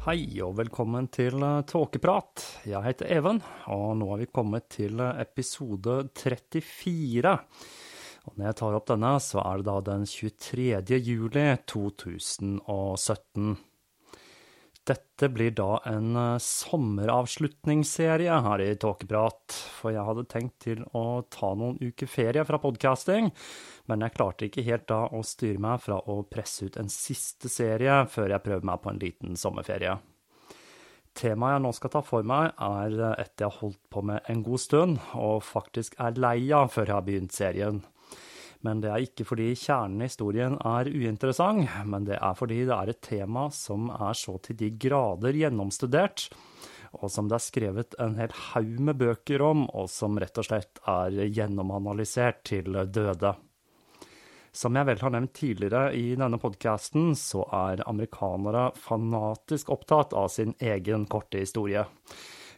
Hei og velkommen til eh, Tåkeprat. Jeg heter Even, og nå har vi kommet til eh, episode 34. Og når jeg tar opp denne, så er det da den 23. juli 2017. Dette blir da en eh, sommeravslutningsserie her i Tåkeprat, for jeg hadde tenkt til å ta noen uker ferie fra podkasting, men jeg klarte ikke helt da å styre meg fra å presse ut en siste serie før jeg prøver meg på en liten sommerferie. Temaet jeg nå skal ta for meg, er et jeg har holdt på med en god stund, og faktisk er lei av før jeg har begynt serien. Men det er ikke fordi kjernen i historien er uinteressant, men det er fordi det er et tema som er så til de grader gjennomstudert, og som det er skrevet en hel haug med bøker om, og som rett og slett er gjennomanalysert til døde. Som jeg vel har nevnt tidligere i denne podkasten, så er amerikanere fanatisk opptatt av sin egen korte historie.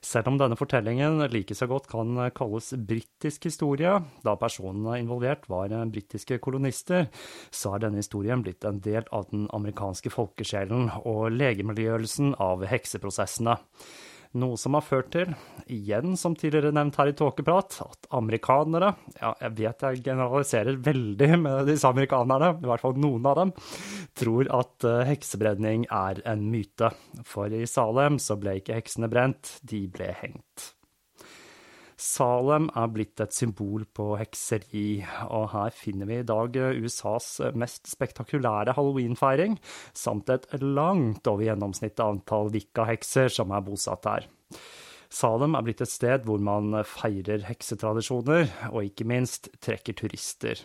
Selv om denne fortellingen like så godt kan kalles britisk historie, da personene involvert var britiske kolonister, så er denne historien blitt en del av den amerikanske folkesjelen og legemliggjørelsen av hekseprosessene. Noe som har ført til, igjen som tidligere nevnt her i Tåkeprat, at amerikanere Ja, jeg vet jeg generaliserer veldig med disse amerikanerne, i hvert fall noen av dem, tror at uh, heksebrenning er en myte. For i Salem så ble ikke heksene brent, de ble hengt. Salem er blitt et symbol på hekseri, og her finner vi i dag USAs mest spektakulære halloweenfeiring, samt et langt over gjennomsnittet antall wicca-hekser som er bosatt her. Salem er blitt et sted hvor man feirer heksetradisjoner, og ikke minst trekker turister.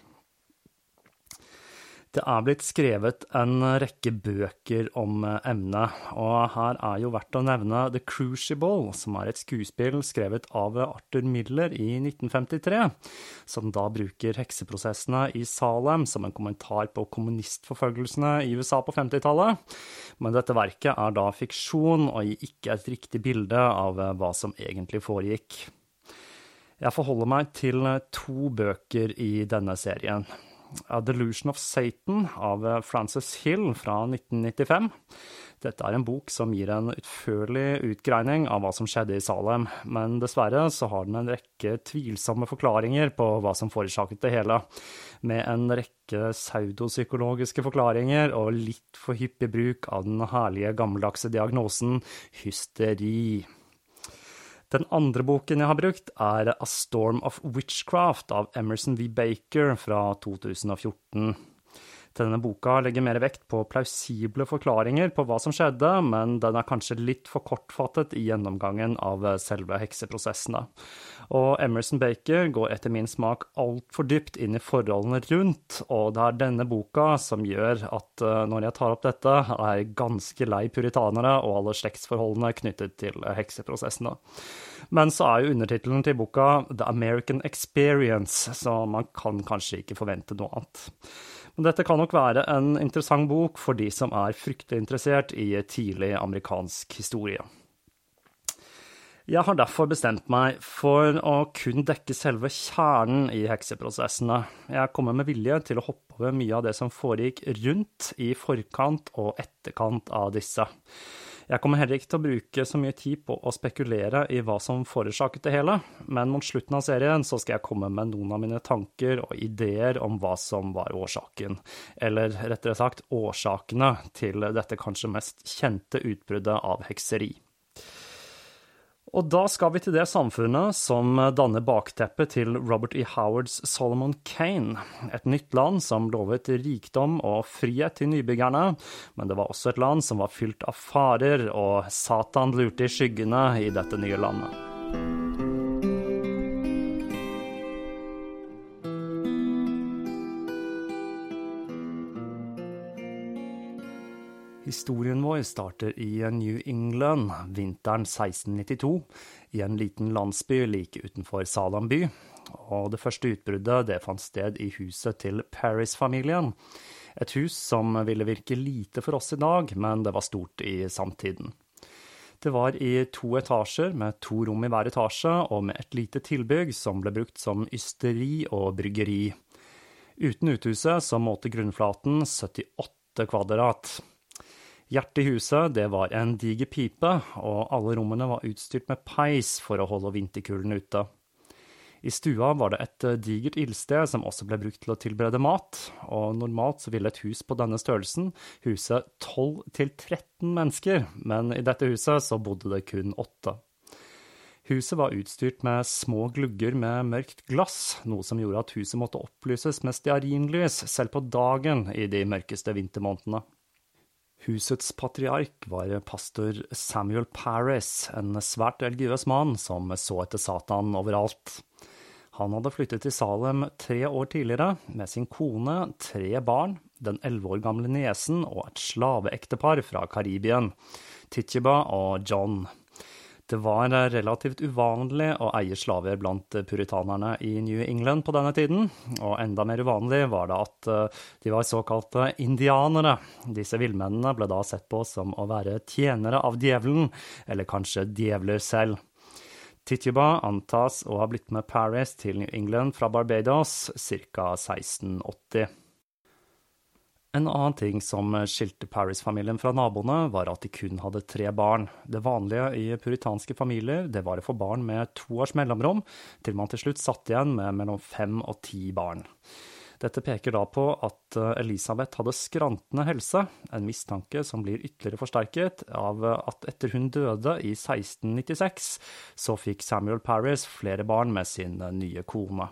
Det er blitt skrevet en rekke bøker om emnet, og her er jo verdt å nevne The Crucible, som er et skuespill skrevet av Arthur Miller i 1953, som da bruker hekseprosessene i Salem som en kommentar på kommunistforfølgelsene i USA på 50-tallet. Men dette verket er da fiksjon og gir ikke et riktig bilde av hva som egentlig foregikk. Jeg forholder meg til to bøker i denne serien. A Delusion of Satan av Frances Hill fra 1995. Dette er en bok som gir en utførlig utgreining av hva som skjedde i Salem, men dessverre så har den en rekke tvilsomme forklaringer på hva som forårsaket det hele, med en rekke pseudopsykologiske forklaringer og litt for hyppig bruk av den herlige gammeldagse diagnosen hysteri. Den andre boken jeg har brukt, er A Storm of Witchcraft av Emerson V. Baker fra 2014. Denne boka legger mer vekt på plausible forklaringer på hva som skjedde, men den er kanskje litt for kortfattet i gjennomgangen av selve hekseprosessene. Og Emerson Baker går etter min smak altfor dypt inn i forholdene rundt, og det er denne boka som gjør at eh, når jeg tar opp dette, er jeg ganske lei puritanere og alle slektsforholdene knyttet til hekseprosessene. Men så er jo undertittelen til boka The American Experience, så man kan kanskje ikke forvente noe annet. Men dette kan nok være en interessant bok for de som er fryktelig interessert i tidlig amerikansk historie. Jeg har derfor bestemt meg for å kun dekke selve kjernen i hekseprosessene. Jeg kommer med vilje til å hoppe over mye av det som foregikk rundt, i forkant og etterkant av disse. Jeg kommer heller ikke til å bruke så mye tid på å spekulere i hva som forårsaket det hele, men mot slutten av serien så skal jeg komme med noen av mine tanker og ideer om hva som var årsaken, eller rettere sagt årsakene til dette kanskje mest kjente utbruddet av hekseri. Og da skal vi til det samfunnet som danner bakteppet til Robert E. Howards Solomon Kane. Et nytt land som lovet rikdom og frihet til nybyggerne, men det var også et land som var fylt av farer, og Satan lurte i skyggene i dette nye landet. Historien vår starter i New England vinteren 1692, i en liten landsby like utenfor Salem by. Og det første utbruddet det fant sted i huset til Paris-familien. Et hus som ville virke lite for oss i dag, men det var stort i samtiden. Det var i to etasjer, med to rom i hver etasje, og med et lite tilbygg som ble brukt som ysteri og bryggeri. Uten uthuset så målte grunnflaten 78 kvadrat. Hjertet i huset det var en diger pipe, og alle rommene var utstyrt med peis for å holde vinterkulden ute. I stua var det et eh, digert ildsted som også ble brukt til å tilberede mat, og normalt så ville et hus på denne størrelsen huse 12 til 13 mennesker, men i dette huset så bodde det kun åtte. Huset var utstyrt med små glugger med mørkt glass, noe som gjorde at huset måtte opplyses med stearinlys selv på dagen i de mørkeste vintermånedene. Husets patriark var pastor Samuel Paris, en svært religiøs mann som så etter Satan overalt. Han hadde flyttet til Salem tre år tidligere med sin kone, tre barn, den elleve år gamle niesen og et slaveektepar fra Karibien, Titjiba og John. Det var relativt uvanlig å eie slaver blant puritanerne i New England på denne tiden, og enda mer uvanlig var det at eh, de var såkalte indianere. Disse villmennene ble da sett på som å være tjenere av djevelen, eller kanskje djevler selv. Tituba antas å ha blitt med Paris til New England fra Barbados ca. 1680. En annen ting som skilte Paris-familien fra naboene, var at de kun hadde tre barn. Det vanlige i puritanske familier det var å få barn med to års mellomrom, til man til slutt satt igjen med mellom fem og ti barn. Dette peker da på at Elisabeth hadde skrantende helse, en mistanke som blir ytterligere forsterket av at etter hun døde i 1696, så fikk Samuel Paris flere barn med sin nye kone.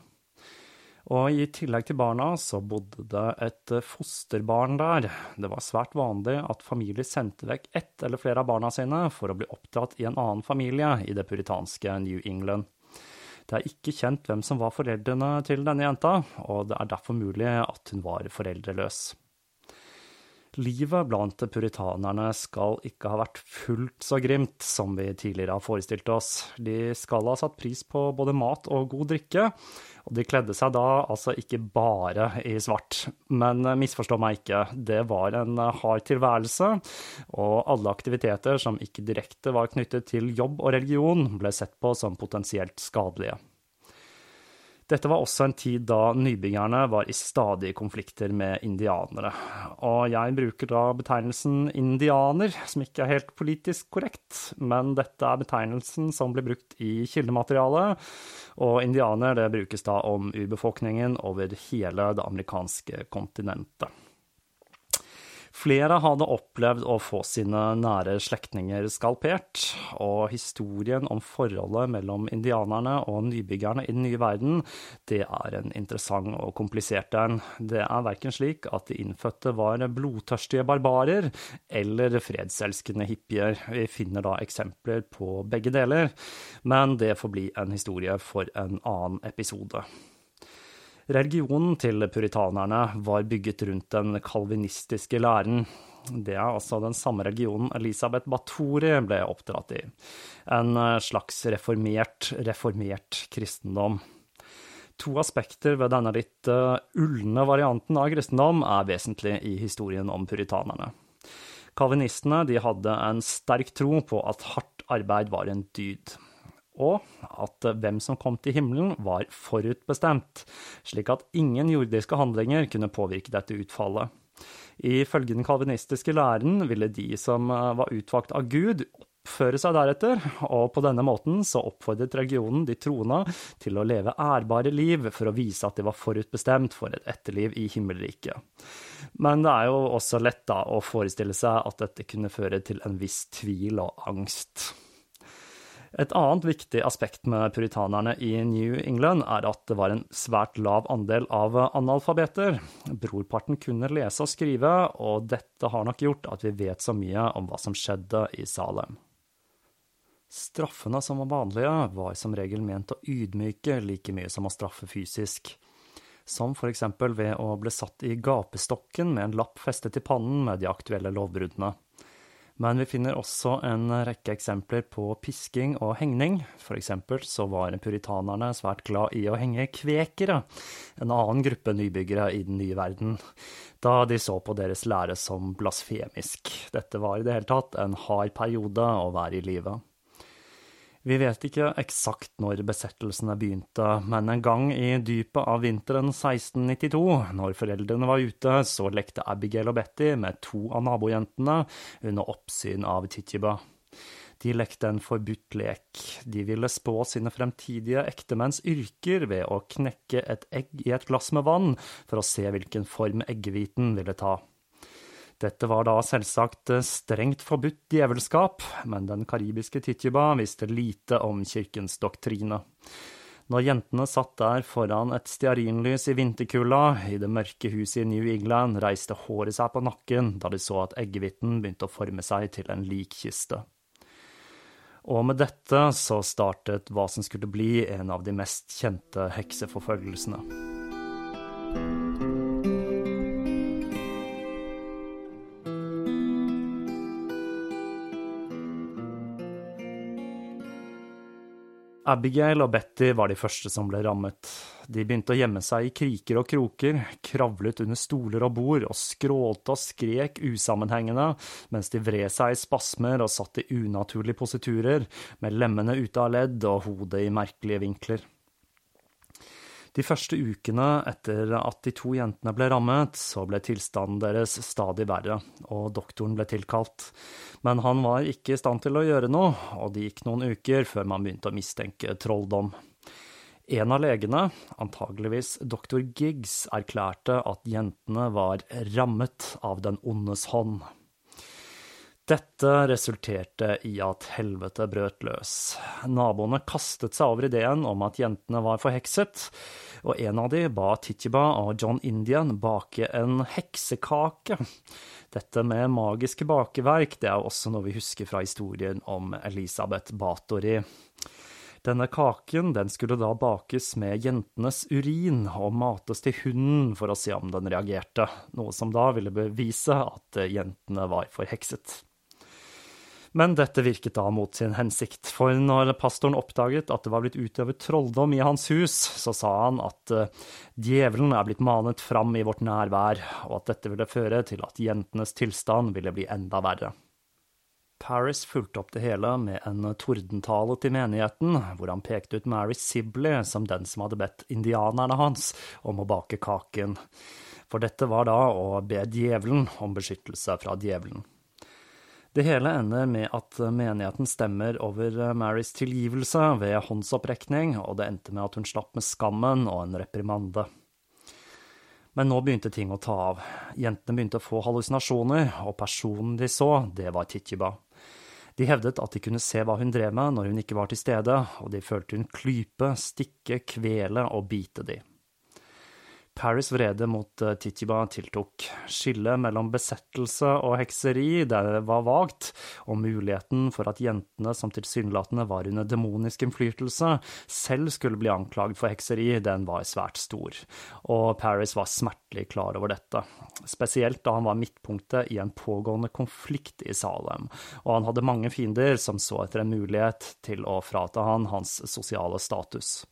Og i tillegg til barna så bodde det et fosterbarn der. Det var svært vanlig at familier sendte vekk ett eller flere av barna sine for å bli oppdratt i en annen familie i det puritanske New England. Det er ikke kjent hvem som var foreldrene til denne jenta, og det er derfor mulig at hun var foreldreløs. Livet blant puritanerne skal ikke ha vært fullt så grimt som vi tidligere har forestilt oss. De skal ha satt pris på både mat og god drikke, og de kledde seg da altså ikke bare i svart. Men misforstå meg ikke, det var en hard tilværelse, og alle aktiviteter som ikke direkte var knyttet til jobb og religion, ble sett på som potensielt skadelige. Dette var også en tid da nybyggerne var i stadige konflikter med indianere. Og jeg bruker da betegnelsen indianer, som ikke er helt politisk korrekt, men dette er betegnelsen som blir brukt i kildematerialet, og indianer det brukes da om urbefolkningen over hele det amerikanske kontinentet. Flere hadde opplevd å få sine nære slektninger skalpert, og historien om forholdet mellom indianerne og nybyggerne i den nye verden, det er en interessant og komplisert en. Det er verken slik at de innfødte var blodtørstige barbarer eller fredselskende hippier. Vi finner da eksempler på begge deler, men det får bli en historie for en annen episode. Religionen til puritanerne var bygget rundt den kalvinistiske læren. Det er altså den samme religionen Elisabeth Bathory ble oppdratt i. En slags reformert, reformert kristendom. To aspekter ved denne litt uh, ulne varianten av kristendom er vesentlig i historien om puritanerne. Kalvinistene hadde en sterk tro på at hardt arbeid var en dyd og at hvem som kom til himmelen, var forutbestemt, slik at ingen jordiske handlinger kunne påvirke dette utfallet. Ifølge den kalvinistiske læren ville de som var utvalgt av Gud, oppføre seg deretter, og på denne måten så oppfordret religionen de troende til å leve ærbare liv for å vise at de var forutbestemt for et etterliv i himmelriket. Men det er jo også lett da å forestille seg at dette kunne føre til en viss tvil og angst. Et annet viktig aspekt med puritanerne i New England er at det var en svært lav andel av analfabeter. Brorparten kunne lese og skrive, og dette har nok gjort at vi vet så mye om hva som skjedde i Salem. Straffene som var vanlige, var som regel ment å ydmyke like mye som å straffe fysisk. Som for eksempel ved å bli satt i gapestokken med en lapp festet i pannen med de aktuelle lovbruddene. Men vi finner også en rekke eksempler på pisking og hengning. For eksempel så var puritanerne svært glad i å henge kvekere, en annen gruppe nybyggere i den nye verden, da de så på deres lære som blasfemisk. Dette var i det hele tatt en hard periode å være i livet. Vi vet ikke eksakt når besettelsene begynte, men en gang i dypet av vinteren 1692, når foreldrene var ute, så lekte Abigail og Betty med to av nabojentene under oppsyn av Titjiba. De lekte en forbudt lek. De ville spå sine fremtidige ektemenns yrker ved å knekke et egg i et glass med vann for å se hvilken form eggehviten ville ta. Dette var da selvsagt eh, strengt forbudt djevelskap, men den karibiske Titjuba visste lite om kirkens doktrine. Når jentene satt der foran et stearinlys i vinterkulda, i det mørke huset i New England, reiste håret seg på nakken da de så at eggehviten begynte å forme seg til en likkiste. Og med dette så startet hva som skulle bli en av de mest kjente hekseforfølgelsene. Abigail og Betty var de første som ble rammet. De begynte å gjemme seg i kriker og kroker, kravlet under stoler og bord og skrålte og skrek usammenhengende mens de vred seg i spasmer og satt i unaturlige positurer, med lemmene ute av ledd og hodet i merkelige vinkler. De første ukene etter at de to jentene ble rammet, så ble tilstanden deres stadig verre, og doktoren ble tilkalt. Men han var ikke i stand til å gjøre noe, og det gikk noen uker før man begynte å mistenke trolldom. En av legene, antageligvis doktor Giggs, erklærte at jentene var rammet av den ondes hånd. Dette resulterte i at helvete brøt løs. Naboene kastet seg over ideen om at jentene var forhekset, og en av de ba Titjiba og John Indian bake en heksekake. Dette med magiske bakeverk det er også noe vi husker fra historien om Elisabeth Bathory. Denne kaken den skulle da bakes med jentenes urin og mates til hunden for å se om den reagerte, noe som da ville bevise at jentene var forhekset. Men dette virket da mot sin hensikt, for når pastoren oppdaget at det var blitt utøvet trolldom i hans hus, så sa han at uh, djevelen er blitt manet fram i vårt nærvær, og at dette ville føre til at jentenes tilstand ville bli enda verre. Paris fulgte opp det hele med en tordentale til menigheten, hvor han pekte ut Mary Sibley som den som hadde bedt indianerne hans om å bake kaken. For dette var da å be djevelen om beskyttelse fra djevelen. Det hele ender med at menigheten stemmer over Marys tilgivelse ved håndsopprekning, og det endte med at hun slapp med skammen og en reprimande. Men nå begynte ting å ta av. Jentene begynte å få hallusinasjoner, og personen de så, det var Titjiba. De hevdet at de kunne se hva hun drev med når hun ikke var til stede, og de følte hun klype, stikke, kvele og bite de. Paris' vrede mot uh, Titiba tiltok. Skillet mellom besettelse og hekseri det var vagt, og muligheten for at jentene som tilsynelatende var under demonisk innflytelse, selv skulle bli anklaget for hekseri, den var svært stor. Og Paris var smertelig klar over dette, spesielt da han var midtpunktet i en pågående konflikt i Salem, og han hadde mange fiender som så etter en mulighet til å frata han hans sosiale status.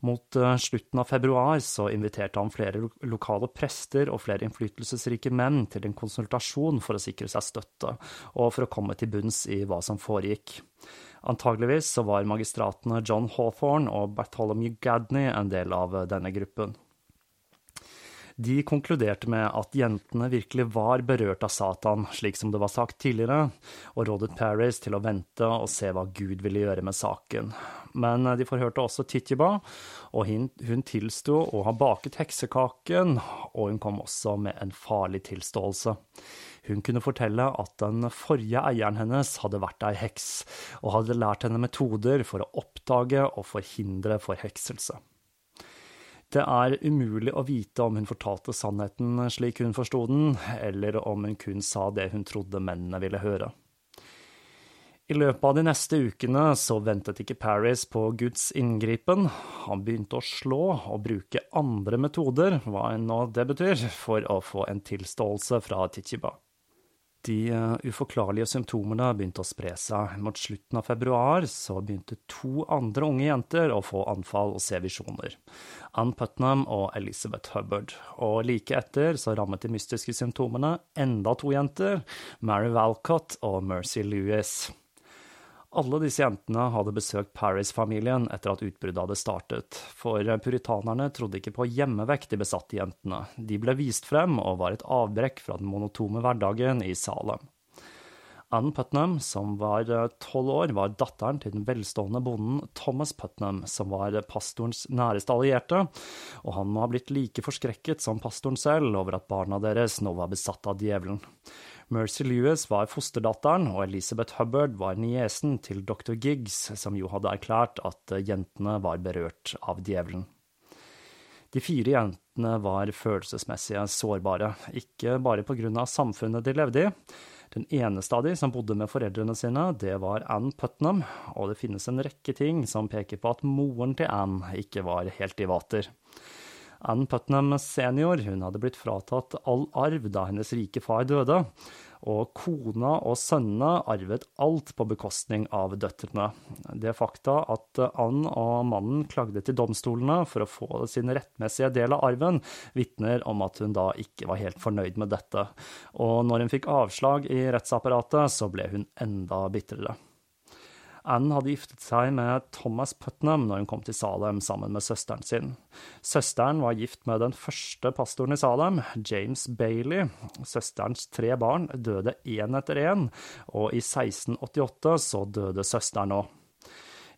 Mot eh, slutten av februar så inviterte han flere lokale prester og flere innflytelsesrike menn til en konsultasjon for å sikre seg støtte, og for å komme til bunns i hva som foregikk. Antageligvis så var magistratene John Hawthorne og Bartholomew Gadney en del av eh, denne gruppen. De konkluderte med at jentene virkelig var berørt av Satan, slik som det var sagt tidligere, og rådet Paris til å vente og se hva Gud ville gjøre med saken. Men de forhørte også Titjiba, og hun tilsto å ha baket heksekaken, og hun kom også med en farlig tilståelse. Hun kunne fortelle at den forrige eieren hennes hadde vært ei heks, og hadde lært henne metoder for å oppdage og forhindre forhekselse. Det er umulig å vite om hun fortalte sannheten slik hun forsto den, eller om hun kun sa det hun trodde mennene ville høre. I løpet av de neste ukene så ventet ikke Paris på Guds inngripen. Han begynte å slå og bruke andre metoder, hva enn nå det betyr, for å få en tilståelse fra Tichiba. De eh, uforklarlige symptomene begynte å spre seg. Mot slutten av februar så begynte to andre unge jenter å få anfall og se visjoner. Ann Putnam og Elizabeth Hubbard. Og like etter så rammet de mystiske symptomene enda to jenter, Mary Valcott og Mercy Lewis. Alle disse jentene hadde besøkt Paris-familien etter at utbruddet hadde startet, for puritanerne trodde ikke på hjemmevekt de besatte jentene, de ble vist frem og var et avbrekk fra den monotome hverdagen i Salem. Ann Putnam, som var tolv år, var datteren til den velstående bonden Thomas Putnam, som var pastorens næreste allierte, og han må ha blitt like forskrekket som pastoren selv over at barna deres nå var besatt av djevelen. Mercy Lewis var fosterdatteren, og Elizabeth Hubbard var niesen til dr. Giggs, som jo hadde erklært at jentene var berørt av djevelen. De fire jentene var følelsesmessig sårbare, ikke bare av samfunnet de levde i. Den eneste av de som bodde med foreldrene sine, det var Ann Putnam, og det finnes en rekke ting som peker på at moren til Ann ikke var helt i vater. Ann Putnam senior hun hadde blitt fratatt all arv da hennes rike far døde, og kona og sønnene arvet alt på bekostning av døtrene. Det fakta at Ann og mannen klagde til domstolene for å få sin rettmessige del av arven, vitner om at hun da ikke var helt fornøyd med dette, og når hun fikk avslag i rettsapparatet, så ble hun enda bitrere. Anne hadde giftet seg med Thomas Putnam når hun kom til Salem sammen med søsteren sin. Søsteren var gift med den første pastoren i Salem, James Bailey. Søsterens tre barn døde én etter én, og i 1688 så døde søsteren òg.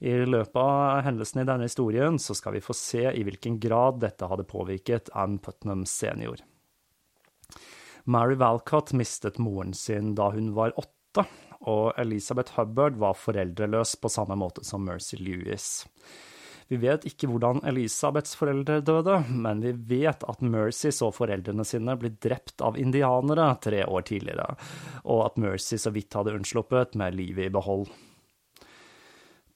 I løpet av hendelsene i denne historien så skal vi få se i hvilken grad dette hadde påvirket Anne Putnam senior. Mary Valcott mistet moren sin da hun var åtte, og Elizabeth Hubbard var foreldreløs på samme måte som Mercy Lewis. Vi vet ikke hvordan Elisabeths foreldre døde, men vi vet at Mercy så foreldrene sine bli drept av indianere tre år tidligere, og at Mercy så vidt hadde unnsluppet med livet i behold.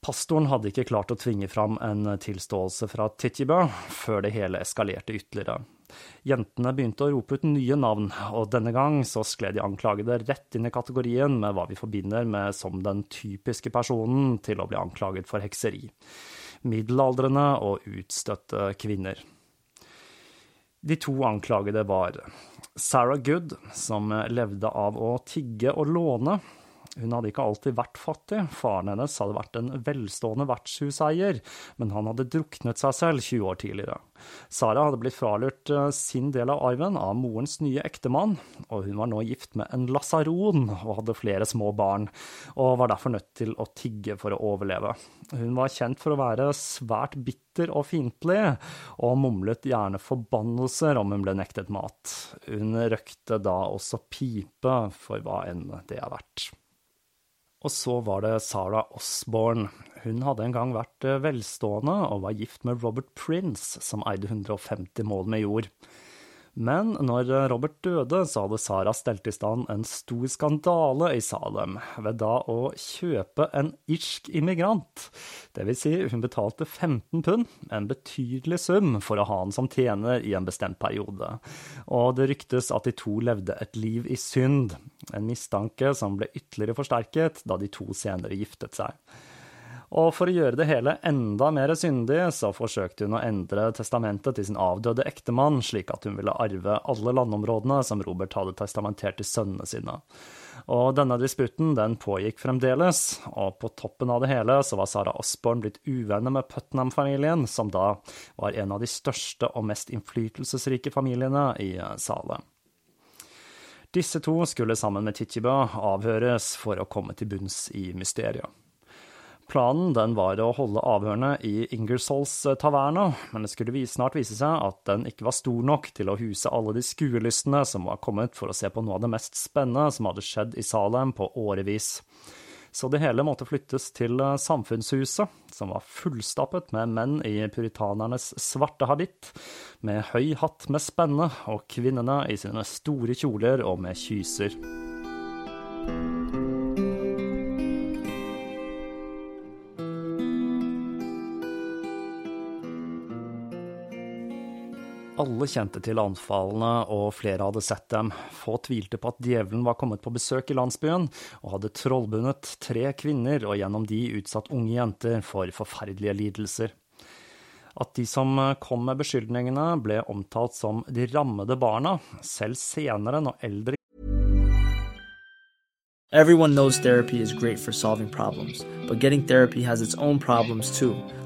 Pastoren hadde ikke klart å tvinge fram en tilståelse fra Titjebø før det hele eskalerte ytterligere. Jentene begynte å rope ut nye navn, og denne gang så skled de anklagede rett inn i kategorien med hva vi forbinder med som den typiske personen til å bli anklaget for hekseri. Middelaldrende og utstøtte kvinner. De to anklagede var Sarah Good, som levde av å tigge og låne, hun hadde ikke alltid vært fattig, faren hennes hadde vært en velstående vertshuseier, men han hadde druknet seg selv 20 år tidligere. Sara hadde blitt fralurt eh, sin del av arven av morens nye ektemann, og hun var nå gift med en lasaron og hadde flere små barn, og var derfor nødt til å tigge for å overleve. Hun var kjent for å være svært bitter og fiendtlig, og mumlet gjerne forbannelser om hun ble nektet mat. Hun røkte da også pipe, for hva enn det er verdt. Og så var det Sarah Osborne. Hun hadde en gang vært eh, velstående og var gift med Robert Prince, som eide 150 mål med jord. Men når Robert døde, så hadde Sara stelt i stand en stor skandale i Salem ved da å kjøpe en irsk immigrant. Det vil si, hun betalte 15 pund, en betydelig sum, for å ha han som tjener i en bestemt periode. Og det ryktes at de to levde et liv i synd, en mistanke som ble ytterligere forsterket da de to senere giftet seg. Og for å gjøre det hele enda mer syndig, så forsøkte hun å endre testamentet til sin avdøde ektemann, slik at hun ville arve alle landområdene som Robert hadde testamentert til sønnene sine. Og denne disputten den pågikk fremdeles, og på toppen av det hele så var Sara Osborne blitt uvenner med Putnam-familien, som da var en av de største og mest innflytelsesrike familiene i Salem. Disse to skulle sammen med Titjibø avhøres for å komme til bunns i mysteriet. Planen den var å holde avhørene i Ingersolls eh, taverna, men det skulle snart vise seg at den ikke var stor nok til å huse alle de skuelystne som var kommet for å se på noe av det mest spennende som hadde skjedd i Salem på årevis. Så det hele måtte flyttes til eh, Samfunnshuset, som var fullstappet med menn i puritanernes svarte habitt, med høy hatt med spenne, og kvinnene i sine store kjoler og med kyser. Alle kjente til anfallene, og flere hadde sett dem. Få tvilte på at djevelen var kommet på besøk i landsbyen, og hadde trollbundet tre kvinner, og gjennom de utsatt unge jenter for forferdelige lidelser. At de som kom med beskyldningene, ble omtalt som de rammede barna, selv senere når eldre Everyone knows therapy is great for solving problems, but getting therapy has its own problems too.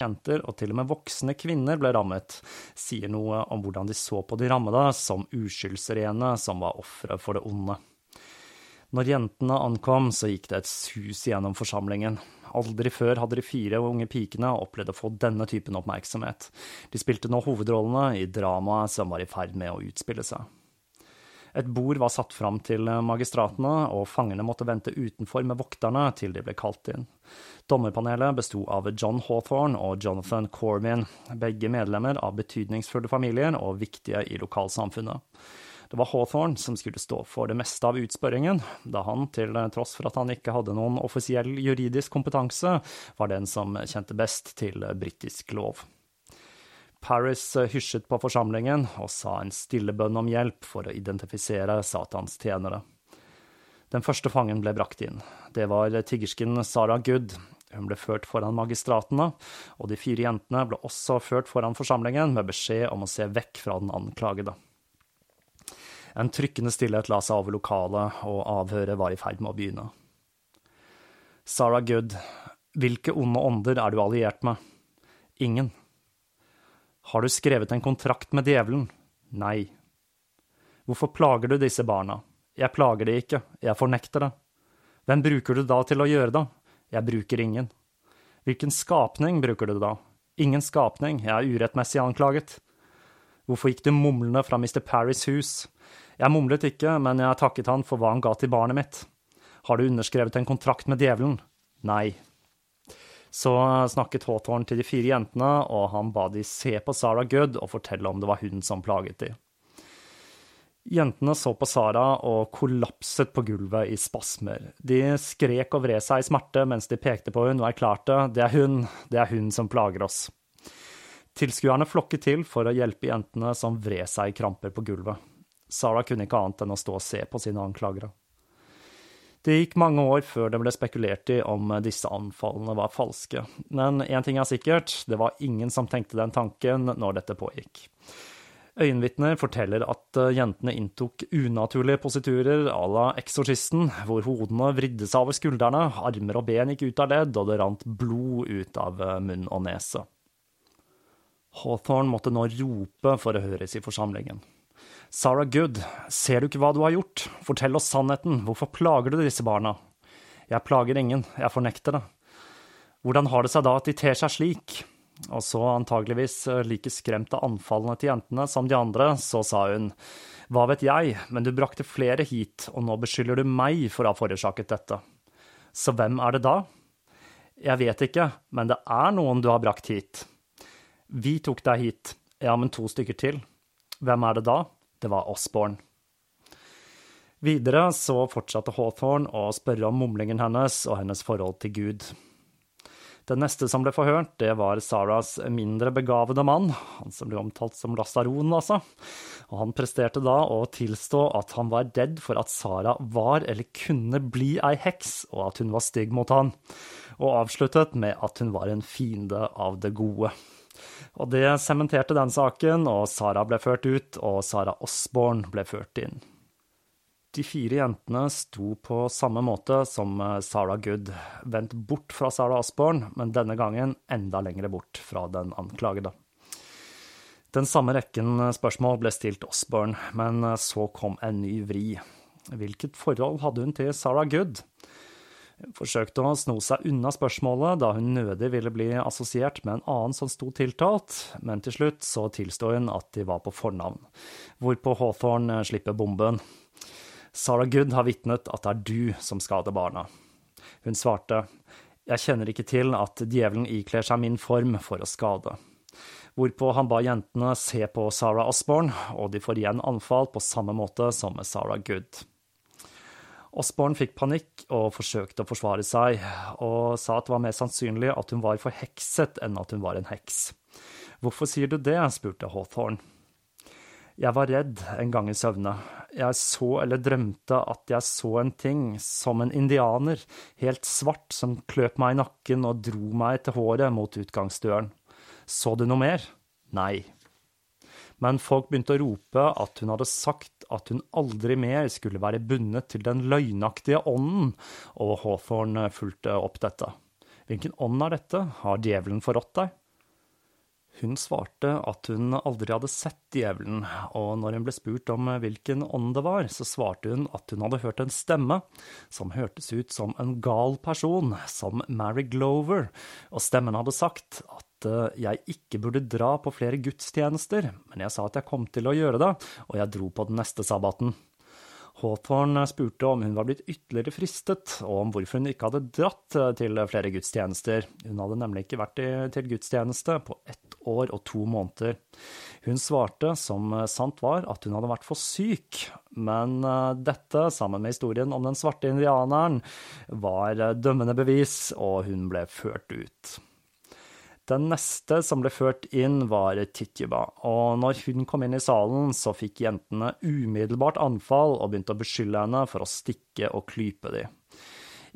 Jenter og til og med voksne kvinner ble rammet, sier noe om hvordan de så på de rammede som uskyldsrene som var ofre for det onde. Når jentene ankom, så gikk det et sus gjennom forsamlingen. Aldri før hadde de fire unge pikene opplevd å få denne typen oppmerksomhet. De spilte nå hovedrollene i dramaet som var i ferd med å utspille seg. Et bord var satt fram til magistratene, og fangene måtte vente utenfor med vokterne til de ble kalt inn. Dommerpanelet besto av John Hawthorne og Jonathan Cormin, begge medlemmer av betydningsfulle familier og viktige i lokalsamfunnet. Det var Hawthorne som skulle stå for det meste av utspørringen, da han, til tross for at han ikke hadde noen offisiell juridisk kompetanse, var den som kjente best til britisk lov. Paris eh, hysjet på forsamlingen og sa en stille bønn om hjelp for å identifisere Satans tjenere. Den første fangen ble brakt inn. Det var tiggersken Sarah Good. Hun ble ført foran magistratene, og de fire jentene ble også ført foran forsamlingen med beskjed om å se vekk fra den anklagede. En trykkende stillhet la seg over lokalet, og avhøret var i ferd med å begynne. Sarah Good, hvilke onde ånder er du alliert med? Ingen. Har du skrevet en kontrakt med djevelen? Nei. Hvorfor plager du disse barna? Jeg plager de ikke, jeg fornekter det. Hvem bruker du da til å gjøre det? Jeg bruker ingen. Hvilken skapning bruker du da? Ingen skapning, jeg er urettmessig anklaget. Hvorfor gikk du mumlende fra Mr. Parrys hus? Jeg mumlet ikke, men jeg takket han for hva han ga til barnet mitt. Har du underskrevet en kontrakt med djevelen? Nei. Så snakket Hawthorne til de fire jentene, og han ba de se på Sarah Good og fortelle om det var hun som plaget de. Jentene så på Sara og kollapset på gulvet i spasmer. De skrek og vred seg i smerte mens de pekte på hun og erklærte det er hun, det er hun som plager oss. Tilskuerne flokket til for å hjelpe jentene som vred seg i kramper på gulvet. Sara kunne ikke annet enn å stå og se på sine anklagere. Det gikk mange år før det ble spekulert i om disse anfallene var falske, men én ting er sikkert, det var ingen som tenkte den tanken når dette pågikk. Øyenvitner forteller at eh, jentene inntok unaturlige positurer à la Eksorsisten, hvor hodene vridde seg over skuldrene, armer og ben gikk ut av ledd, og det rant blod ut av eh, munn og nese. Hawthorne måtte nå rope for å høres i forsamlingen. Sarah Good, ser du ikke hva du har gjort? Fortell oss sannheten, hvorfor plager du disse barna? Jeg plager ingen, jeg fornekter det. Hvordan har det seg da at de ter seg slik? Og så, antageligvis like skremt av anfallene til jentene som de andre, så sa hun, hva vet jeg, men du brakte flere hit, og nå beskylder du meg for å ha forårsaket dette. Så hvem er det da? Jeg vet ikke, men det er noen du har brakt hit. Vi tok deg hit, ja, men to stykker til. Hvem er det da? Det var Osborne. Videre så fortsatte Hawthorne å spørre om mumlingen hennes og hennes forhold til Gud. Den neste som ble forhørt, det var Saras mindre begavede mann, han som ble omtalt som Lasaron, altså. Og han presterte da å tilstå at han var redd for at Sara var eller kunne bli ei heks, og at hun var stygg mot han, og avsluttet med at hun var en fiende av det gode. Og det sementerte den saken, og Sara ble ført ut, og Sara Osborne ble ført inn. De fire jentene sto på samme måte som Sara Good, vendt bort fra Sara Osborne, men denne gangen enda lenger bort fra den anklagede. Den samme rekken spørsmål ble stilt Osborne, men eh, så kom en ny vri. Hvilket forhold hadde hun til Sara Good? Forsøkte å sno seg unna spørsmålet, da hun nødig ville bli assosiert med en annen som sto tiltalt, men til slutt så tilsto hun at de var på fornavn, hvorpå Hawthorne slipper bomben. Sarah Good har vitnet at det er du som skader barna. Hun svarte, jeg kjenner ikke til at djevelen ikler seg min form for å skade. Hvorpå han ba jentene se på Sarah Osborne, og de får igjen anfall på samme måte som med Sarah Good. Osborne fikk panikk og forsøkte å forsvare seg, og sa at det var mer sannsynlig at hun var forhekset enn at hun var en heks. Hvorfor sier du det? spurte Hawthorne. Jeg var redd en gang i søvne. Jeg så eller drømte at jeg så en ting, som en indianer, helt svart, som kløp meg i nakken og dro meg til håret mot utgangsdøren. Så du noe mer? Nei. Men folk begynte å rope at hun hadde sagt at hun aldri mer skulle være bundet til den løgnaktige ånden, og Hawthorne fulgte opp dette. Hvilken ånd er dette, har djevelen forrådt deg? Hun svarte at hun aldri hadde sett djevelen, og når hun ble spurt om hvilken ånd det var, så svarte hun at hun hadde hørt en stemme som hørtes ut som en gal person, som Mary Glover, og stemmen hadde sagt at eh, jeg ikke burde dra på flere gudstjenester, men jeg sa at jeg kom til å gjøre det, og jeg dro på den neste sabbaten. Hawthorne spurte om hun var blitt ytterligere fristet, og om hvorfor hun ikke hadde dratt til flere gudstjenester. Hun hadde nemlig ikke vært til gudstjeneste på ett år og to måneder. Hun svarte, som sant var, at hun hadde vært for syk, men eh, dette, sammen med historien om den svarte indianeren, var dømmende bevis, og hun ble ført ut. Den neste som ble ført inn, var Titjuba, og når hun kom inn i salen, så fikk jentene umiddelbart anfall og begynte å beskylde henne for å stikke og klype de.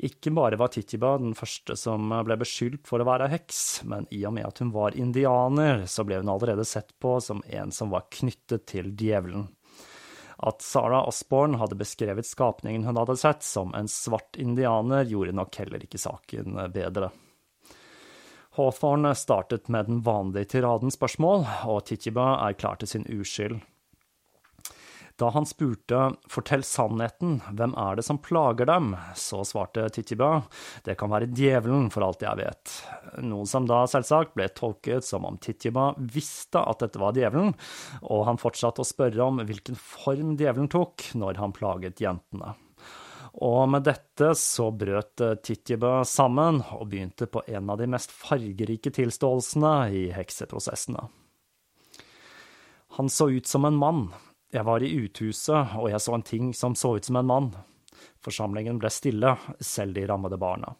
Ikke bare var Titiba den første som ble beskyldt for å være heks, men i og med at hun var indianer, så ble hun allerede sett på som en som var knyttet til djevelen. At Sarah Osborne hadde beskrevet skapningen hun hadde sett som en svart indianer, gjorde nok heller ikke saken bedre. Hawthorne startet med den vanlige tiraden spørsmål, og Titiba erklærte sin uskyld. Da han spurte fortell sannheten, hvem er det som plager dem, så svarte Tichiba det kan være djevelen for alt jeg vet, noe som da selvsagt ble tolket som om Tichiba visste at dette var djevelen, og han fortsatte å spørre om hvilken form djevelen tok når han plaget jentene. Og med dette så brøt Tittjebø sammen og begynte på en av de mest fargerike tilståelsene i hekseprosessene. Han så ut som en mann, jeg var i uthuset, og jeg så en ting som så ut som en mann. Forsamlingen ble stille, selv de rammede barna.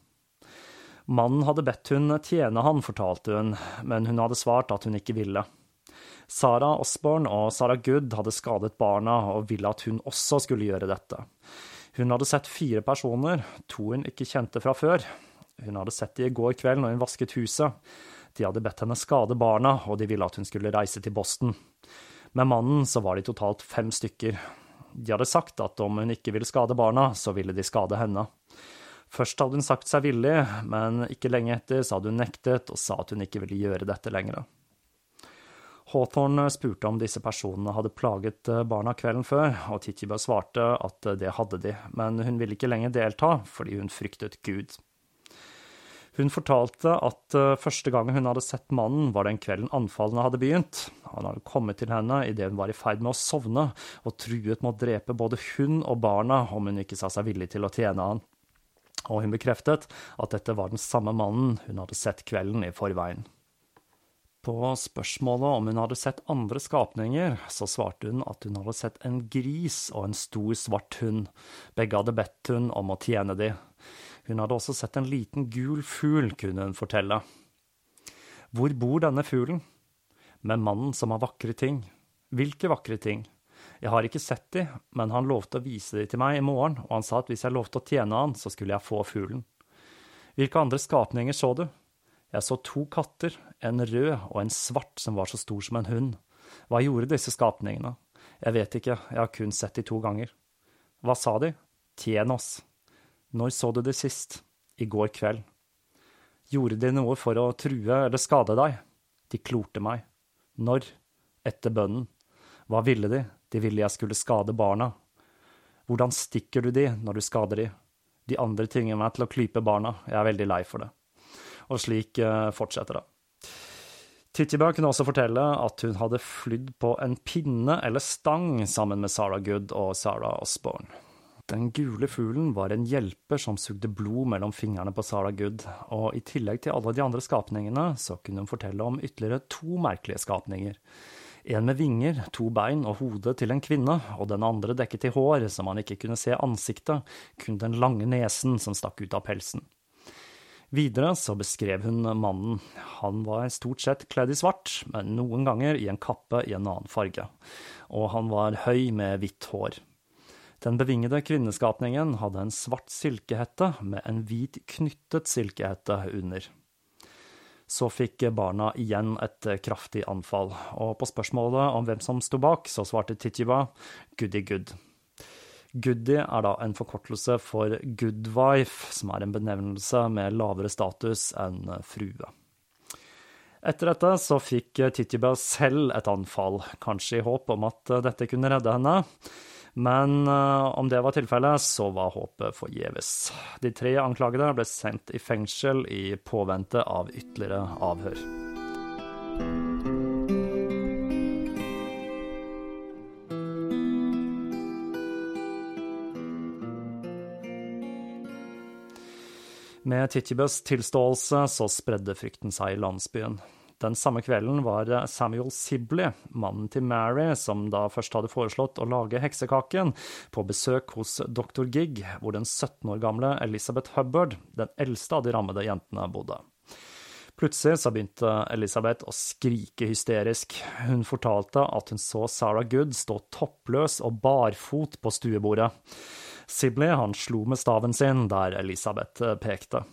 Mannen hadde bedt hun tjene han, fortalte hun, men hun hadde svart at hun ikke ville. Sarah Osborne og Sarah Good hadde skadet barna og ville at hun også skulle gjøre dette. Hun hadde sett fire personer, to hun ikke kjente fra før. Hun hadde sett de i går kveld når hun vasket huset. De hadde bedt henne skade barna, og de ville at hun skulle reise til Boston. Med mannen så var de totalt fem stykker. De hadde sagt at om hun ikke ville skade barna, så ville de skade henne. Først hadde hun sagt seg villig, men ikke lenge etter så hadde hun nektet og sa at hun ikke ville gjøre dette lenger. Hawthorne spurte om disse personene hadde plaget barna kvelden før, og Tittiba svarte at det hadde de, men hun ville ikke lenger delta fordi hun fryktet Gud. Hun fortalte at uh, første gang hun hadde sett mannen, var den kvelden anfallene hadde begynt. Han hadde kommet til henne idet hun var i ferd med å sovne, og truet med å drepe både hun og barna om hun ikke sa seg villig til å tjene han. Og hun bekreftet at dette var den samme mannen hun hadde sett kvelden i forveien. På spørsmålet om hun hadde sett andre skapninger, så svarte hun at hun hadde sett en gris og en stor svart hund. Begge hadde bedt hun om å tjene de. Hun hadde også sett en liten gul fugl, kunne hun fortelle. Hvor bor denne fuglen? Med mannen som har vakre ting. Hvilke vakre ting? Jeg har ikke sett de, men han lovte å vise de til meg i morgen, og han sa at hvis jeg lovte å tjene han, så skulle jeg få fuglen. Hvilke andre skapninger så du? Jeg så to katter, en rød og en svart som var så stor som en hund. Hva gjorde disse skapningene? Jeg vet ikke, jeg har kun sett de to ganger. Hva sa de? Tjen oss. Når så du det sist? I går kveld. Gjorde de noe for å true eller skade deg? De klorte meg. Når? Etter bønnen. Hva ville de? De ville jeg skulle skade barna. Hvordan stikker du de når du skader de? De andre tvinger meg til å klype barna. Jeg er veldig lei for det. Og slik uh, fortsetter det. Tittibø kunne også fortelle at hun hadde flydd på en pinne eller stang sammen med Sarah Good og Sarah Osborne. Den gule fuglen var en hjelper som sugde blod mellom fingrene på Sarah Good, og i tillegg til alle de andre skapningene, så kunne hun fortelle om ytterligere to merkelige skapninger. En med vinger, to bein og hodet til en kvinne, og den andre dekket i hår, så man ikke kunne se ansiktet, kun den lange nesen som stakk ut av pelsen. Videre så beskrev hun mannen. Han var stort sett kledd i svart, men noen ganger i en kappe i en annen farge, og han var høy med hvitt hår. Den bevingede kvinneskapningen hadde en svart silkehette med en hvit knyttet silkehette under. Så fikk barna igjen et kraftig anfall, og på spørsmålet om hvem som sto bak, så svarte Titjiba Goody Good. Goody er da en forkortelse for good wife, som er en benevnelse med lavere status enn frue. Etter dette så fikk Tittybell selv et anfall, kanskje i håp om at dette kunne redde henne. Men uh, om det var tilfellet, så var håpet forgjeves. De tre anklagede ble sendt i fengsel i påvente av ytterligere avhør. Med Titibus tilståelse så spredde frykten seg i landsbyen. Den samme kvelden var Samuel Sibley, mannen til Mary, som da først hadde foreslått å lage heksekaken, på besøk hos dr. Gigg, hvor den 17 år gamle Elizabeth Hubbard, den eldste av de rammede jentene, bodde. Plutselig så begynte Elisabeth å skrike hysterisk. Hun fortalte at hun så Sarah Good stå toppløs og barfot på stuebordet. Sibley han slo med staven sin der Elisabeth pekte.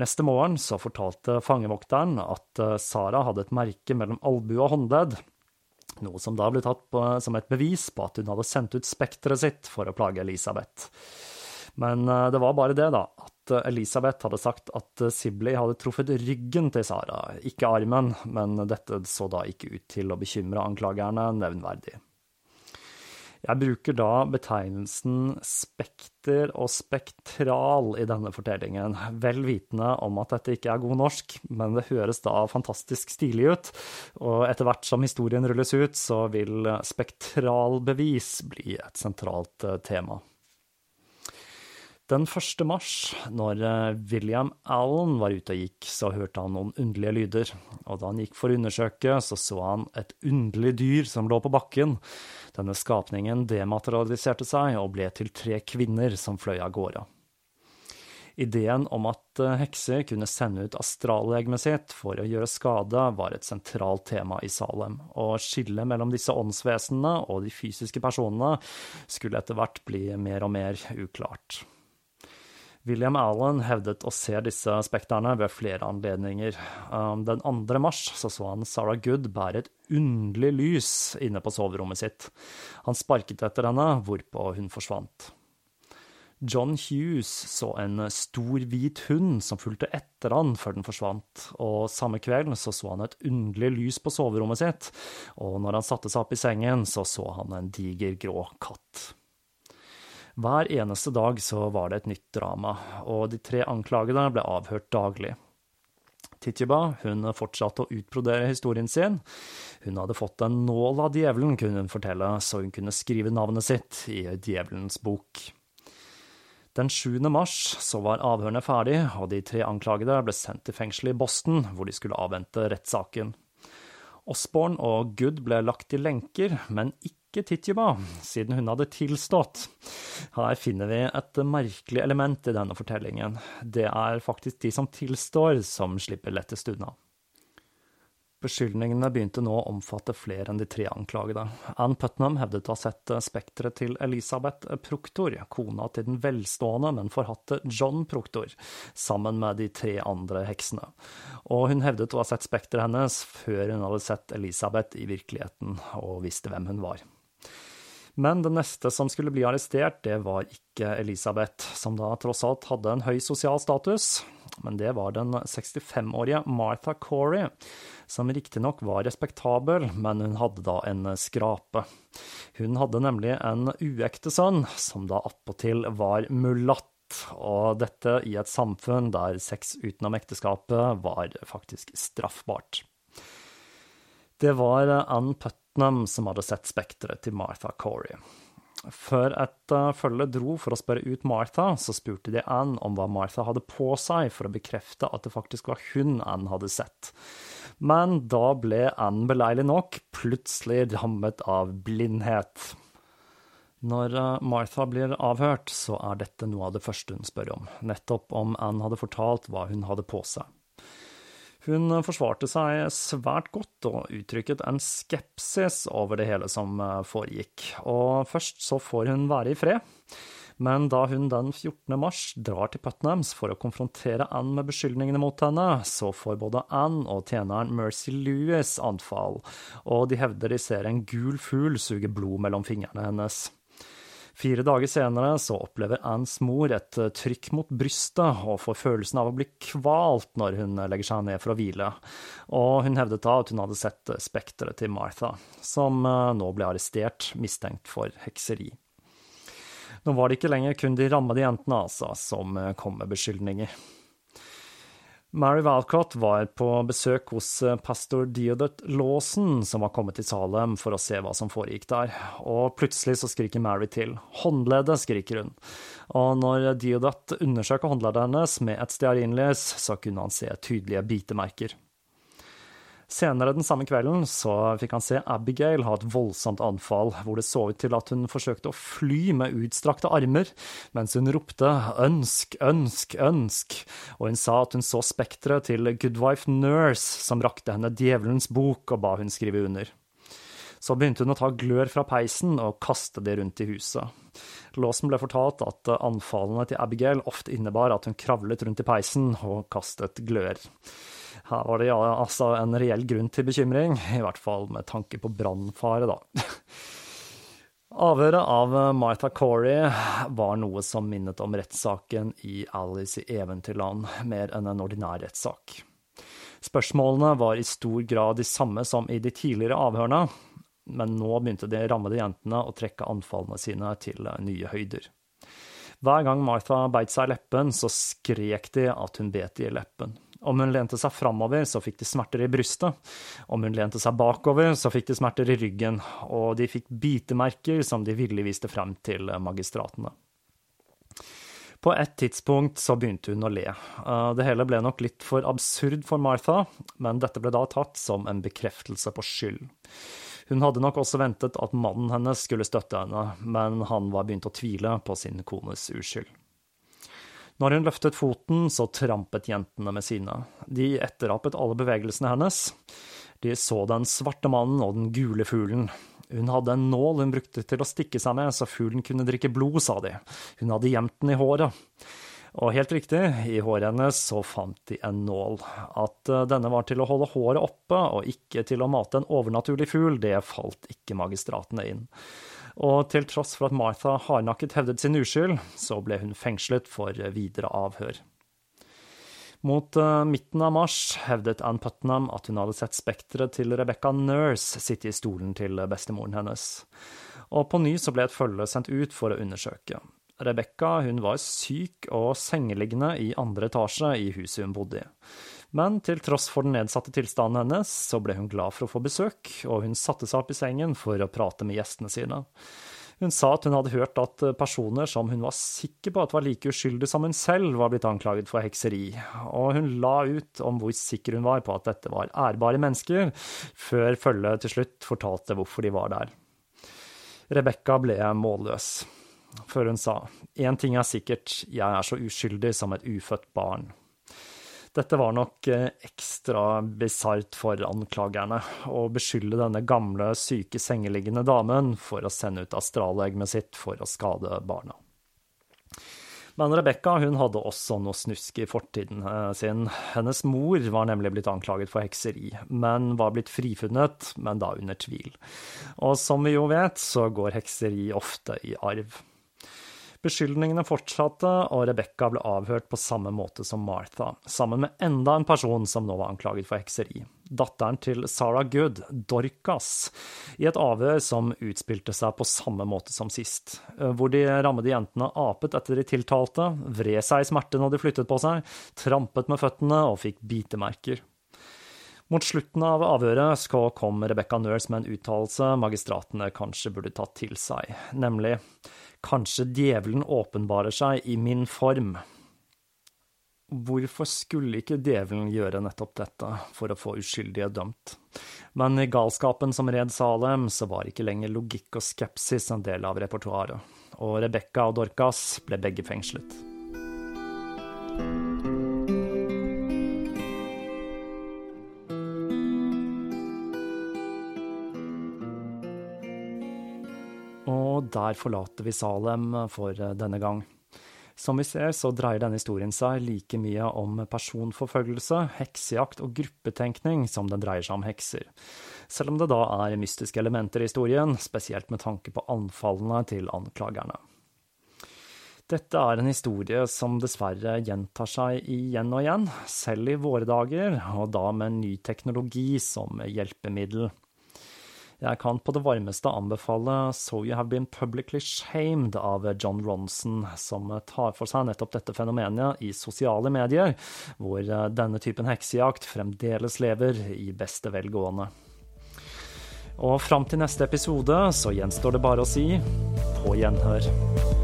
Neste morgen så fortalte fangevokteren at Sara hadde et merke mellom albue og håndledd, noe som da ble tatt på, som et bevis på at hun hadde sendt ut spekteret sitt for å plage Elisabeth. Men eh, det var bare det, da, at Elisabeth hadde sagt at Sibley hadde truffet ryggen til Sara, ikke armen, men dette så da ikke ut til å bekymre anklagerne nevnverdig. Jeg bruker da betegnelsen spekter og spektral i denne fortellingen, vel vitende om at dette ikke er god norsk, men det høres da fantastisk stilig ut, og etter hvert som historien rulles ut, så vil spektralbevis bli et sentralt eh, tema. Den 1. mars, når eh, William Allen var ute og gikk, så hørte han noen underlige lyder, og da han gikk for å undersøke, så så han et underlig dyr som lå på bakken. Denne skapningen dematerialiserte seg og ble til tre kvinner som fløy av gårde. Ideen om at eh, hekser kunne sende ut astrallegemet sitt for å gjøre skade, var et sentralt tema i Salem, og skillet mellom disse åndsvesenene og de fysiske personene skulle etter hvert bli mer og mer uklart. William Allen hevdet å se disse spekterne ved flere anledninger. Um, den 2. mars så, så han Sarah Good bære et underlig lys inne på soverommet sitt. Han sparket etter henne, hvorpå hun forsvant. John Hughes så en stor, hvit hund som fulgte etter han før den forsvant, og samme kveld så, så han et underlig lys på soverommet sitt, og når han satte seg opp i sengen, så så han en diger, grå katt. Hver eneste dag så var det et nytt drama, og de tre anklagede ble avhørt daglig. Titjeba hun fortsatte å utbrodere historien sin. Hun hadde fått en nål av djevelen, kunne hun fortelle, så hun kunne skrive navnet sitt i djevelens bok. Den 7. mars så var avhørene ferdig, og de tre anklagede ble sendt til fengselet i Boston, hvor de skulle avvente rettssaken. Osborne og Good ble lagt i lenker, men ikke ikke siden hun hadde tilstått. Her finner vi et merkelig element i denne fortellingen. Det er faktisk de som tilstår, som slipper lettest unna. Beskyldningene begynte nå å omfatte flere enn de tre anklagede. Ann Putnam hevdet å ha sett spekteret til Elisabeth Proktor, kona til den velstående, men forhatte John Proktor, sammen med de tre andre heksene. Og hun hevdet å ha sett spekteret hennes før hun hadde sett Elisabeth i virkeligheten, og visste hvem hun var. Men den neste som skulle bli arrestert, det var ikke Elisabeth, som da tross alt hadde en høy sosial status, men det var den 65-årige Martha Corey, som riktignok var respektabel, men hun hadde da en skrape. Hun hadde nemlig en uekte sønn, som da attpåtil var mulatt, og dette i et samfunn der sex utenom ekteskapet var faktisk straffbart. Det var Ann Putnam som hadde sett spekteret til Martha Corey. Før et uh, følge dro for å spørre ut Martha, så spurte de Anne om hva Martha hadde på seg, for å bekrefte at det faktisk var hun Anne hadde sett. Men da ble Anne beleilig nok plutselig rammet av blindhet. Når uh, Martha blir avhørt, så er dette noe av det første hun spør om, nettopp om Anne hadde fortalt hva hun hadde på seg. Hun forsvarte seg svært godt og uttrykket en skepsis over det hele som eh, foregikk, og først så får hun være i fred. Men da hun den 14. mars drar til Putnams for å konfrontere Anne med beskyldningene mot henne, så får både Anne og tjeneren Mercy Lewis anfall, og de hevder de ser en gul fugl suge blod mellom fingrene hennes. Fire dager senere så opplever Anns mor et eh, trykk mot brystet og får følelsen av å bli kvalt når hun legger seg ned for å hvile, og hun hevdet da at hun hadde sett eh, spekteret til Martha, som eh, nå ble arrestert mistenkt for hekseri. Nå var det ikke lenger kun de rammede jentene, altså, som kom med beskyldninger. Mary Walcott var på besøk hos eh, pastor Diodot Lawson, som var kommet til Salem for å se hva som foregikk der, og plutselig så skriker Mary til. Håndleddet, skriker hun. Og når Diodot undersøker håndleddet hennes med et stearinlys, så kunne han se tydelige bitemerker. Senere den samme kvelden så fikk han se Abigail ha et voldsomt anfall, hvor det så ut til at hun forsøkte å fly med utstrakte armer, mens hun ropte ønsk, ønsk, ønsk, og hun sa at hun så spekteret til Goodwife Nurse, som rakte henne djevelens bok og ba hun skrive under. Så begynte hun å ta glør fra peisen og kaste det rundt i huset. Lawson ble fortalt at anfallene til Abigail ofte innebar at hun kravlet rundt i peisen og kastet glør. Her var det ja, altså en reell grunn til bekymring, i hvert fall med tanke på brannfare, da. Avhøret av Martha Corey var noe som minnet om rettssaken i Alice i Eventyrland, mer enn en ordinær rettssak. Spørsmålene var i stor grad de samme som i de tidligere avhørene, men nå begynte de rammede jentene å trekke anfallene sine til nye høyder. Hver gang Martha beit seg i leppen, så skrek de at hun bet i leppen. Om hun lente seg framover, så fikk de smerter i brystet. Om hun lente seg bakover, så fikk de smerter i ryggen, og de fikk bitemerker som de villig viste frem til magistratene. På et tidspunkt så begynte hun å le. Eh, det hele ble nok litt for absurd for Martha, men dette ble da tatt som en bekreftelse på skyld. Hun hadde nok også ventet at mannen hennes skulle støtte henne, men han var begynt å tvile på sin kones uskyld. Når hun løftet foten, så trampet jentene med sine. De etterapet alle bevegelsene hennes. De så den svarte mannen og den gule fuglen. Hun hadde en nål hun brukte til å stikke seg med, så fuglen kunne drikke blod, sa de. Hun hadde gjemt den i håret. Og helt riktig, i håret hennes så fant de en nål. At eh, denne var til å holde håret oppe og ikke til å mate en overnaturlig fugl, det falt ikke magistratene inn og til tross for at Martha hardnakket hevdet sin uskyld, så ble hun fengslet for videre avhør. Mot uh, midten av mars hevdet Ann Putnam at hun hadde sett spekteret til Rebecca Nurse sitte i stolen til bestemoren hennes, og på ny så ble et følge sendt ut for å undersøke. Rebecca hun var syk og sengeliggende i andre etasje i huset hun bodde i. Men til tross for den nedsatte tilstanden hennes, så ble hun glad for å få besøk, og hun satte seg opp i sengen for å prate med gjestene sine. Hun sa at hun hadde hørt at personer som hun var sikker på at var like uskyldige som hun selv, var blitt anklaget for hekseri, og hun la ut om hvor sikker hun var på at dette var ærbare mennesker, før følget til slutt fortalte hvorfor de var der. Rebekka ble målløs, før hun sa, én ting er sikkert, jeg er så uskyldig som et ufødt barn. Dette var nok eh, ekstra bisart for anklagerne, å beskylde denne gamle, syke, sengeliggende damen for å sende ut astrallegemet sitt for å skade barna. Men Rebekka hadde også noe snusk i fortiden eh, sin. Hennes mor var nemlig blitt anklaget for hekseri, men var blitt frifunnet, men da under tvil. Og som vi jo vet, så går hekseri ofte i arv. Beskyldningene fortsatte, og Rebekka ble avhørt på samme måte som Martha, sammen med enda en person som nå var anklaget for hekseri. Datteren til Sarah Good, Dorcas, i et avhør som utspilte seg på samme måte som sist, hvor de rammede jentene apet etter de tiltalte, vred seg i smerte når de flyttet på seg, trampet med føttene og fikk bitemerker. Mot slutten av avhøret kom Rebekka Nurse med en uttalelse magistratene kanskje burde tatt til seg, nemlig Kanskje djevelen åpenbarer seg i min form. Hvorfor skulle ikke djevelen gjøre nettopp dette for å få uskyldige dømt? Men i galskapen som red Salem, så var ikke lenger logikk og skepsis en del av repertoaret, og Rebekka og Dorcas ble begge fengslet. Der forlater vi Salem for eh, denne gang. Som vi ser, så dreier denne historien seg like mye om personforfølgelse, heksejakt og gruppetenkning som den dreier seg om hekser. Selv om det da er mystiske elementer i historien, spesielt med tanke på anfallene til anklagerne. Dette er en historie som dessverre gjentar seg igjen og igjen, selv i våre dager, og da med ny teknologi som hjelpemiddel. Jeg kan på det varmeste anbefale So You Have Been Publicly Shamed av John Ronson, som tar for seg nettopp dette fenomenet i sosiale medier, hvor denne typen heksejakt fremdeles lever i beste velgående. Og fram til neste episode så gjenstår det bare å si på gjenhør.